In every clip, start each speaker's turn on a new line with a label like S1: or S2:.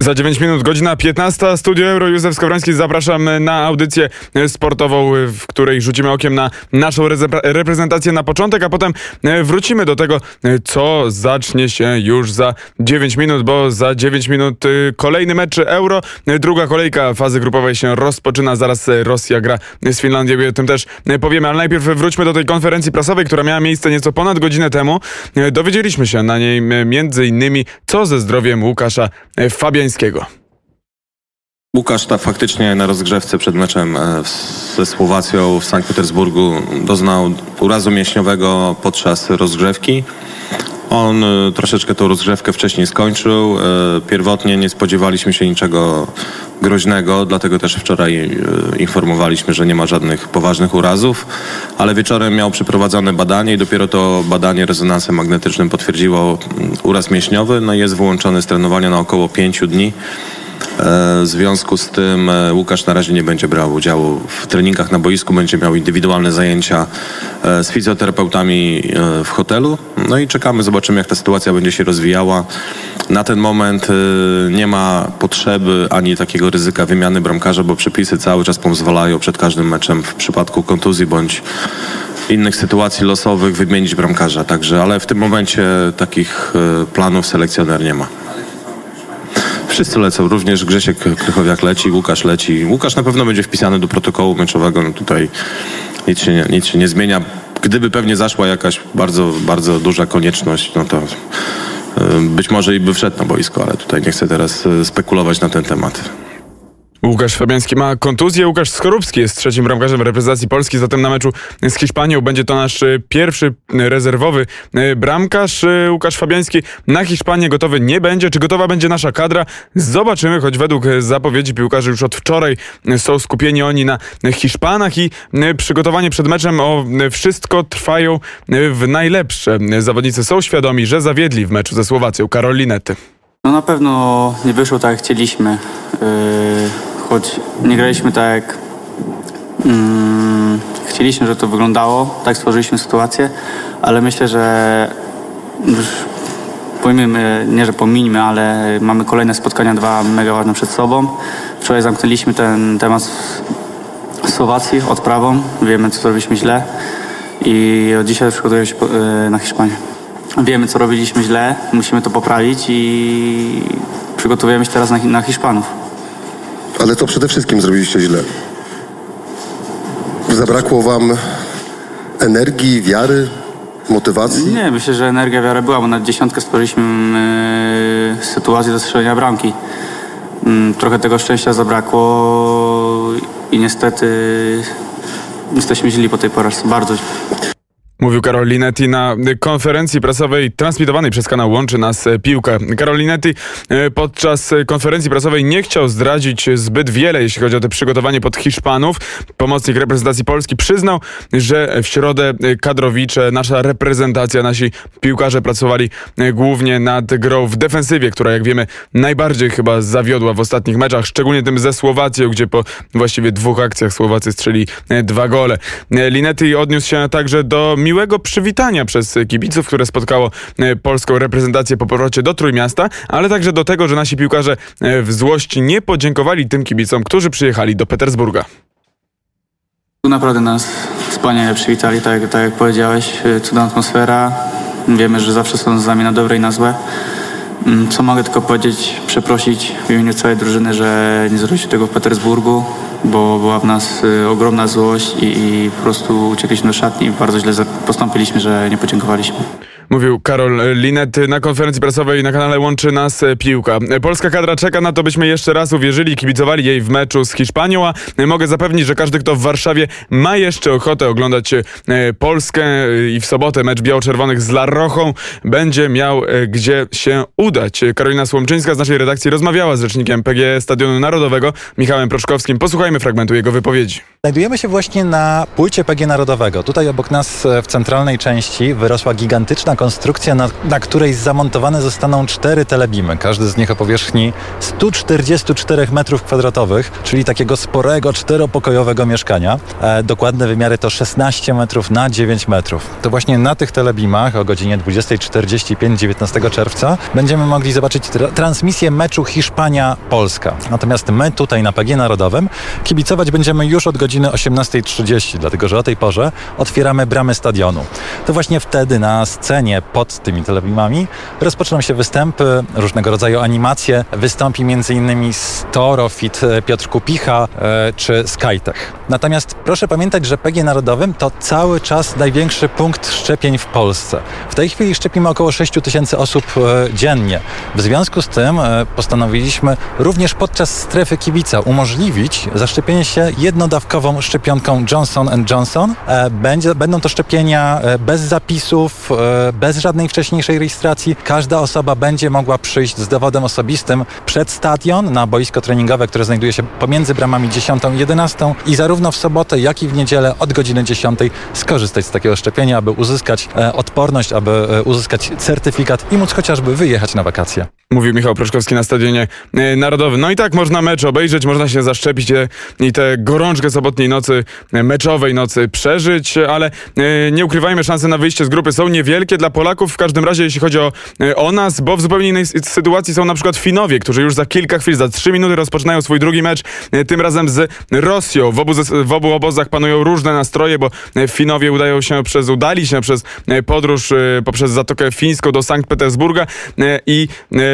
S1: Za 9 minut, godzina 15, Studio Euro, Józef Skowroński. Zapraszam na audycję sportową, w której rzucimy okiem na naszą reprezentację na początek, a potem e, wrócimy do tego, e, co zacznie się już za 9 minut, bo za 9 minut e, kolejny mecz Euro. Druga kolejka fazy grupowej się rozpoczyna, zaraz Rosja gra z Finlandią, o tym też powiemy, ale najpierw wróćmy do tej konferencji prasowej, która miała miejsce nieco ponad godzinę temu. Dowiedzieliśmy się na niej między innymi, co ze zdrowiem Łukasza
S2: Łukasz tak faktycznie na rozgrzewce przed meczem e, ze Słowacją w Sankt Petersburgu doznał urazu mięśniowego podczas rozgrzewki. On e, troszeczkę tą rozgrzewkę wcześniej skończył. E, pierwotnie nie spodziewaliśmy się niczego groźnego, dlatego też wczoraj informowaliśmy, że nie ma żadnych poważnych urazów, ale wieczorem miał przeprowadzone badanie i dopiero to badanie rezonansem magnetycznym potwierdziło uraz mięśniowy. No i jest wyłączony z trenowania na około 5 dni. E, w związku z tym e, Łukasz na razie nie będzie brał udziału w treningach na boisku, będzie miał indywidualne zajęcia e, z fizjoterapeutami w hotelu. No i czekamy, zobaczymy jak ta sytuacja będzie się rozwijała. Na ten moment nie ma potrzeby ani takiego ryzyka wymiany bramkarza, bo przepisy cały czas pozwalają przed każdym meczem w przypadku kontuzji bądź innych sytuacji losowych wymienić bramkarza. Także, ale w tym momencie takich planów selekcjoner nie ma. Wszyscy lecą, również Grzesiek Krychowiak leci, Łukasz leci. Łukasz na pewno będzie wpisany do protokołu meczowego, no tutaj nic się, nie, nic się nie zmienia. Gdyby pewnie zaszła jakaś bardzo, bardzo duża konieczność, no to być może i by wszedł na boisko, ale tutaj nie chcę teraz e, spekulować na ten temat.
S1: Łukasz Fabiański ma kontuzję. Łukasz Skorupski jest trzecim bramkarzem reprezentacji Polski, zatem na meczu z Hiszpanią będzie to nasz e, pierwszy e, rezerwowy e, bramkarz. Łukasz Fabiański na Hiszpanię gotowy nie będzie. Czy gotowa będzie nasza kadra? Zobaczymy, choć według zapowiedzi piłkarzy już od wczoraj są skupieni oni na Hiszpanach i przygotowanie przed meczem o wszystko trwają w najlepsze. Zawodnicy są świadomi, że zawiedli w meczu ze Słowacją. Karolinety.
S3: No na pewno nie wyszło tak jak chcieliśmy. Choć nie graliśmy tak jak mm, chcieliśmy, że to wyglądało, tak stworzyliśmy sytuację, ale myślę, że już pomijmy, nie że pominimy, ale mamy kolejne spotkania, dwa mega ważne przed sobą. Wczoraj zamknęliśmy ten temat z Słowacji odprawą, wiemy co zrobiliśmy źle i od dzisiaj przygotujemy się e, na Hiszpanię. Wiemy co robiliśmy źle, musimy to poprawić i przygotowujemy się teraz na Hiszpanów.
S4: Ale co przede wszystkim zrobiliście źle? Zabrakło wam energii, wiary, motywacji?
S3: Nie, myślę, że energia, wiara była, bo na dziesiątkę stworzyliśmy yy, sytuację do strzelenia bramki. Yy, trochę tego szczęścia zabrakło i niestety jesteśmy źli po tej porażce, bardzo
S1: Mówił Karolinetti na konferencji prasowej transmitowanej przez kanał Łączy Nas Piłka. Karolinetti e, podczas konferencji prasowej nie chciał zdradzić zbyt wiele, jeśli chodzi o te przygotowanie pod Hiszpanów. Pomocnik reprezentacji Polski przyznał, że w środę kadrowicze, nasza reprezentacja, nasi piłkarze pracowali e, głównie nad grą w defensywie, która jak wiemy najbardziej chyba zawiodła w ostatnich meczach, szczególnie tym ze Słowacją, gdzie po właściwie dwóch akcjach Słowacy strzeli e, dwa gole. Linetti odniósł się także do miłego przywitania przez kibiców, które spotkało e, polską reprezentację po powrocie do Trójmiasta, ale także do tego, że nasi piłkarze e, w złości nie podziękowali tym kibicom, którzy przyjechali do Petersburga.
S3: Tu naprawdę nas wspaniale przywitali, tak, tak jak powiedziałeś, e, cudna atmosfera. Wiemy, że zawsze są z nami na dobre i na złe. Mm, co mogę tylko powiedzieć, przeprosić w imieniu całej drużyny, że nie zrobiliśmy tego w Petersburgu, bo była w nas y, ogromna złość i, i po prostu uciekliśmy do szatni i bardzo źle postąpiliśmy, że nie podziękowaliśmy.
S1: Mówił Karol Linet na konferencji prasowej na kanale Łączy Nas Piłka. Polska kadra czeka na to, byśmy jeszcze raz uwierzyli i kibicowali jej w meczu z Hiszpanią, a mogę zapewnić, że każdy, kto w Warszawie ma jeszcze ochotę oglądać e, Polskę e, i w sobotę mecz biało-czerwonych z Larrochą, będzie miał e, gdzie się udać. Karolina Słomczyńska z naszej redakcji rozmawiała z rzecznikiem PGE Stadionu Narodowego, Michałem Proszkowskim. Posłuchajmy fragmentu jego wypowiedzi.
S5: Znajdujemy się właśnie na płycie PG Narodowego. Tutaj obok nas w centralnej części wyrosła gigantyczna
S6: konstrukcja, na, na której zamontowane zostaną cztery telebimy, każdy z nich o powierzchni 144 metrów kwadratowych, czyli takiego sporego, czteropokojowego mieszkania. E, dokładne wymiary to 16 metrów na 9 metrów. To właśnie na tych telebimach o godzinie 20.45 19 czerwca będziemy mogli zobaczyć tra- transmisję meczu Hiszpania-Polska. Natomiast my tutaj na PG Narodowym kibicować będziemy już od godziny 18.30, dlatego że o tej porze otwieramy bramy stadionu. To właśnie wtedy na scenie pod tymi telebimami rozpoczną się występy, różnego rodzaju animacje. Wystąpi m.in. Storofit, e, Piotr Kupicha e, czy Skytech. Natomiast proszę pamiętać, że PG Narodowym to cały czas największy punkt szczepień w Polsce. W tej chwili szczepimy około 6 tysięcy osób e, dziennie. W związku z tym postanowiliśmy również podczas strefy kibica umożliwić zaszczepienie się jednodawkową szczepionką Johnson Johnson. Będzie, będą to szczepienia bez zapisów, bez żadnej wcześniejszej rejestracji. Każda osoba będzie mogła przyjść z dowodem osobistym przed stadion na boisko treningowe, które znajduje się pomiędzy bramami 10 i 11 i zarówno w sobotę, jak i w niedzielę od godziny 10 skorzystać z takiego szczepienia, aby uzyskać e, odporność, aby e, uzyskać certyfikat i móc chociażby wyjechać na wakacje.
S1: Mówił Michał Proszkowski na Stadionie e, Narodowym. No i tak można mecz obejrzeć, można się zaszczepić i tę gorączkę sobotniej nocy, meczowej nocy przeżyć, ale nie ukrywajmy, szanse na wyjście z grupy są niewielkie dla Polaków, w każdym razie jeśli chodzi o, e, o nas, bo w zupełnie innej sy- sytuacji są na przykład Finowie, którzy już za kilka chwil, za trzy minuty rozpoczynają swój drugi mecz, e, tym razem z Rosją. W obu, w obu obozach panują różne nastroje, bo e, Finowie udają się przez, udali się przez podróż poprzez Zatokę Fińską do Sankt Petersburga i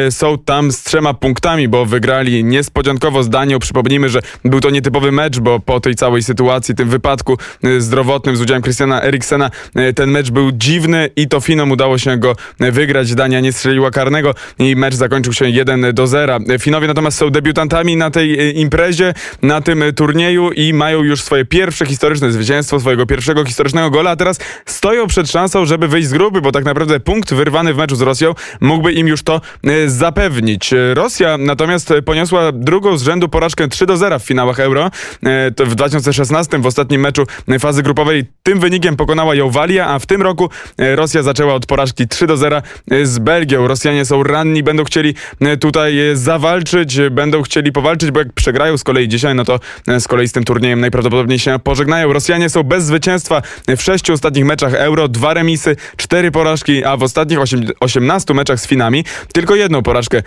S1: są tam z trzema punktami, bo wygrali niespodziankowo z Danią. Przypomnijmy, że był to nietypowy mecz, bo po tej całej sytuacji, tym wypadku zdrowotnym z udziałem Christiana Eriksena, ten mecz był dziwny i to Udało się go wygrać. Dania nie strzeliła karnego i mecz zakończył się 1 do 0. E, Finowie natomiast są debiutantami na tej e, imprezie, na tym e, turnieju i mają już swoje pierwsze historyczne zwycięstwo, swojego pierwszego historycznego gola, a teraz stoją przed szansą, żeby wyjść z grupy, bo tak naprawdę punkt wyrwany w meczu z Rosją mógłby im już to e, zapewnić. Rosja natomiast poniosła drugą z rzędu porażkę 3 do 0 w finałach Euro. W 2016 w ostatnim meczu fazy grupowej tym wynikiem pokonała ją Walia, a w tym roku Rosja zaczęła od porażki 3 do 0 e, z Belgią. Rosjanie są ranni, będą chcieli e, tutaj e, zawalczyć, będą chcieli powalczyć, bo jak przegrają z kolei dzisiaj, no to z kolei z tym turniejem najprawdopodobniej się pożegnają. Rosjanie są bez zwycięstwa w sześciu ostatnich meczach Euro, dwa remisy, cztery porażki, a w ostatnich osiem- 18 meczach z Finami tylko jedną porażkę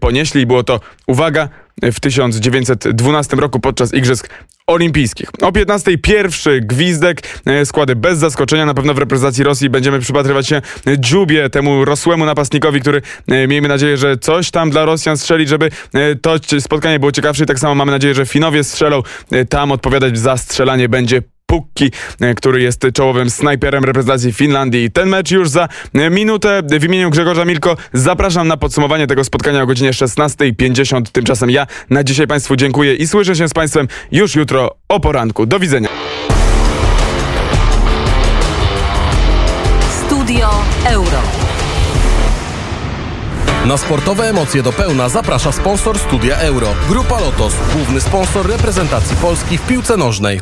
S1: ponieśli. Było to, uwaga, w 1912 roku podczas Igrzysk Olimpijskich. O 15 pierwszy gwizdek, e, składy bez zaskoczenia. Na pewno w reprezentacji Rosji będziemy przypatrywać się Dziubie, temu rosłemu napastnikowi, który e, miejmy nadzieję, że coś tam dla Rosjan strzeli, żeby e, to spotkanie było ciekawsze i tak samo mamy nadzieję, że Finowie strzelą. Tam odpowiadać za strzelanie będzie Pukki, e, który jest czołowym snajperem reprezentacji Finlandii. Ten mecz już za e, minutę. W imieniu Grzegorza Milko zapraszam na podsumowanie tego spotkania o godzinie 16.50. Tymczasem ja na dzisiaj Państwu dziękuję i słyszę się z Państwem już jutro o poranku. Do widzenia.
S5: Studio Euro.
S7: Na sportowe emocje do pełna zaprasza sponsor Studia Euro. Grupa Lotos, główny sponsor reprezentacji Polski w piłce nożnej.